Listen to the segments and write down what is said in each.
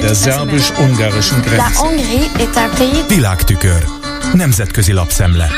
Der szerbus-ungarischen Grenze. Világtükör. Nemzetközi lapszemle.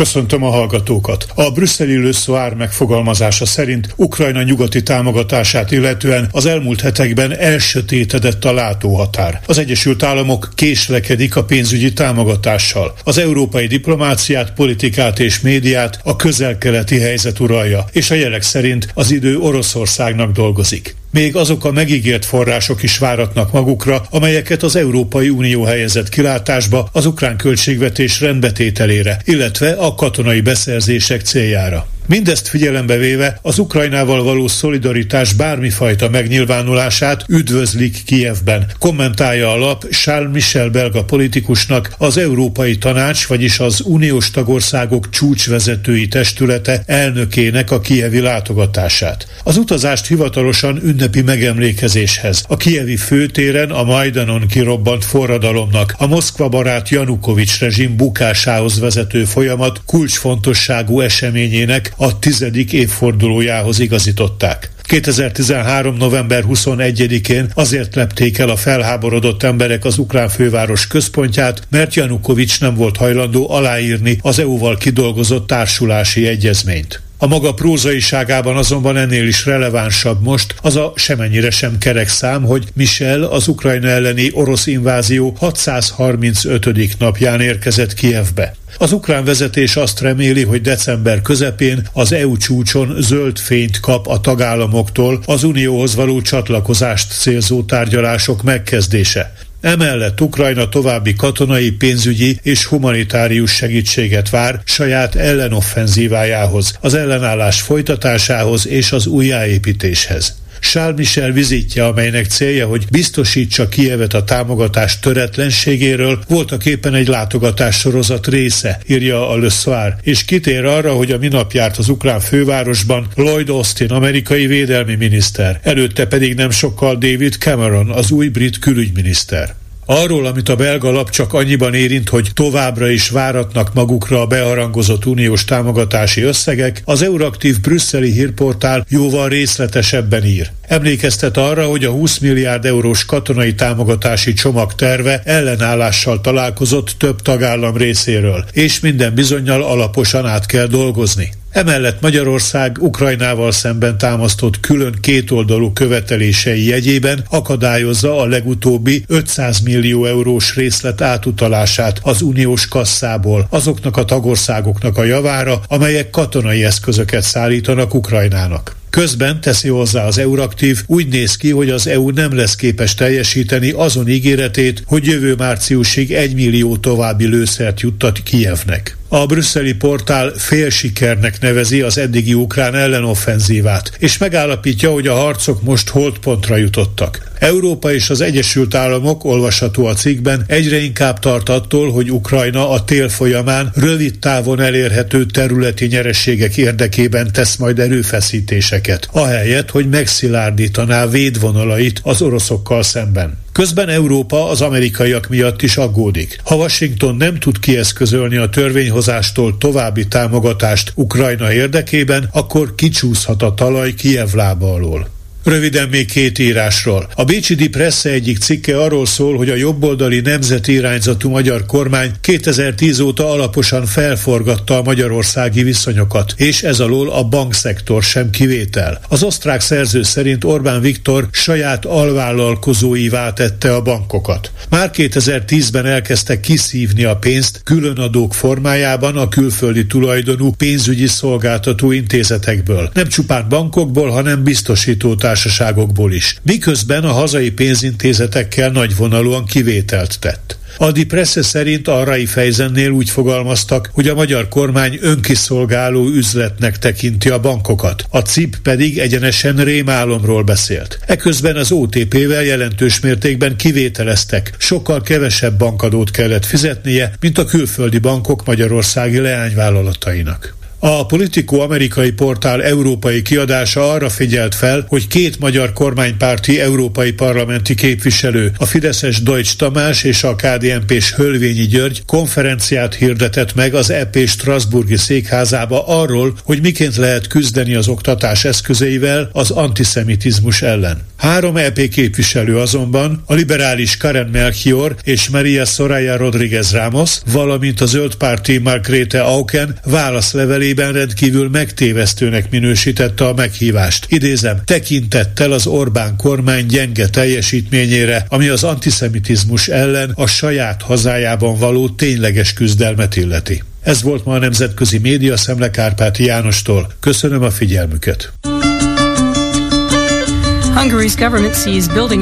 Köszöntöm a hallgatókat. A brüsszeli Le megfogalmazása szerint Ukrajna nyugati támogatását illetően az elmúlt hetekben elsötétedett a látóhatár. Az Egyesült Államok késlekedik a pénzügyi támogatással. Az európai diplomáciát, politikát és médiát a közel-keleti helyzet uralja, és a jelek szerint az idő Oroszországnak dolgozik. Még azok a megígért források is váratnak magukra, amelyeket az Európai Unió helyezett kilátásba az ukrán költségvetés rendbetételére, illetve a katonai beszerzések céljára. Mindezt figyelembe véve az Ukrajnával való szolidaritás bármifajta megnyilvánulását üdvözlik Kijevben, kommentálja a lap Charles Michel belga politikusnak az Európai Tanács, vagyis az uniós tagországok csúcsvezetői testülete elnökének a kijevi látogatását. Az utazást hivatalosan ünnepi megemlékezéshez. A kijevi főtéren a Majdanon kirobbant forradalomnak, a Moszkva barát Janukovics rezsim bukásához vezető folyamat kulcsfontosságú eseményének, a tizedik évfordulójához igazították. 2013. november 21-én azért lepték el a felháborodott emberek az ukrán főváros központját, mert Janukovics nem volt hajlandó aláírni az EU-val kidolgozott társulási egyezményt. A maga prózaiságában azonban ennél is relevánsabb most az a semennyire sem kerek szám, hogy Michel az Ukrajna elleni orosz invázió 635. napján érkezett Kievbe. Az ukrán vezetés azt reméli, hogy december közepén az EU csúcson zöld fényt kap a tagállamoktól az unióhoz való csatlakozást célzó tárgyalások megkezdése. Emellett Ukrajna további katonai, pénzügyi és humanitárius segítséget vár saját ellenoffenzívájához, az ellenállás folytatásához és az újjáépítéshez. Charles Michel vizitje, amelynek célja, hogy biztosítsa Kievet a támogatás töretlenségéről, voltak éppen egy látogatás sorozat része, írja a Le Soir, és kitér arra, hogy a minap járt az ukrán fővárosban Lloyd Austin, amerikai védelmi miniszter, előtte pedig nem sokkal David Cameron, az új brit külügyminiszter. Arról, amit a belga lap csak annyiban érint, hogy továbbra is váratnak magukra a beharangozott uniós támogatási összegek, az Euraktív brüsszeli hírportál jóval részletesebben ír. Emlékeztet arra, hogy a 20 milliárd eurós katonai támogatási csomag terve ellenállással találkozott több tagállam részéről, és minden bizonyal alaposan át kell dolgozni. Emellett Magyarország Ukrajnával szemben támasztott külön kétoldalú követelései jegyében akadályozza a legutóbbi 500 millió eurós részlet átutalását az uniós kasszából azoknak a tagországoknak a javára, amelyek katonai eszközöket szállítanak Ukrajnának. Közben teszi hozzá az Euraktív, úgy néz ki, hogy az EU nem lesz képes teljesíteni azon ígéretét, hogy jövő márciusig egy millió további lőszert juttat Kijevnek. A brüsszeli portál fél sikernek nevezi az eddigi ukrán ellenoffenzívát, és megállapítja, hogy a harcok most holdpontra jutottak. Európa és az Egyesült Államok, olvasható a cikkben, egyre inkább tart attól, hogy Ukrajna a tél folyamán rövid távon elérhető területi nyerességek érdekében tesz majd erőfeszítéseket, ahelyett, hogy megszilárdítaná védvonalait az oroszokkal szemben. Közben Európa az amerikaiak miatt is aggódik. Ha Washington nem tud kieszközölni a törvényhozástól további támogatást Ukrajna érdekében, akkor kicsúszhat a talaj Kiev lába alól. Röviden még két írásról. A Bécsi Di Presse egyik cikke arról szól, hogy a jobboldali nemzeti irányzatú magyar kormány 2010 óta alaposan felforgatta a magyarországi viszonyokat, és ez alól a bankszektor sem kivétel. Az osztrák szerző szerint Orbán Viktor saját alvállalkozóivá tette a bankokat. Már 2010-ben elkezdte kiszívni a pénzt különadók formájában a külföldi tulajdonú pénzügyi szolgáltató intézetekből. Nem csupán bankokból, hanem biztosítótár társaságokból is, miközben a hazai pénzintézetekkel nagyvonalúan kivételt tett. A Dipresse szerint a Rai Fejzennél úgy fogalmaztak, hogy a magyar kormány önkiszolgáló üzletnek tekinti a bankokat, a CIP pedig egyenesen rémálomról beszélt. Eközben az OTP-vel jelentős mértékben kivételeztek, sokkal kevesebb bankadót kellett fizetnie, mint a külföldi bankok magyarországi leányvállalatainak. A Politico amerikai portál európai kiadása arra figyelt fel, hogy két magyar kormánypárti európai parlamenti képviselő, a Fideszes Deutsch Tamás és a KDNP-s Hölvényi György konferenciát hirdetett meg az EP Strasburgi székházába arról, hogy miként lehet küzdeni az oktatás eszközeivel az antiszemitizmus ellen. Három EP képviselő azonban, a liberális Karen Melchior és Maria Soraya Rodriguez Ramos, valamint a zöldpárti Margrethe Auken válaszlevelében rendkívül megtévesztőnek minősítette a meghívást. Idézem, tekintettel az Orbán kormány gyenge teljesítményére, ami az antiszemitizmus ellen a saját hazájában való tényleges küzdelmet illeti. Ez volt ma a Nemzetközi Média Szemle Kárpáti Jánostól. Köszönöm a figyelmüket!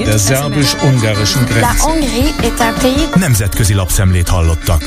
Der szerbus-ungarischen Grenze. Nemzetközi lapszemlét hallottak.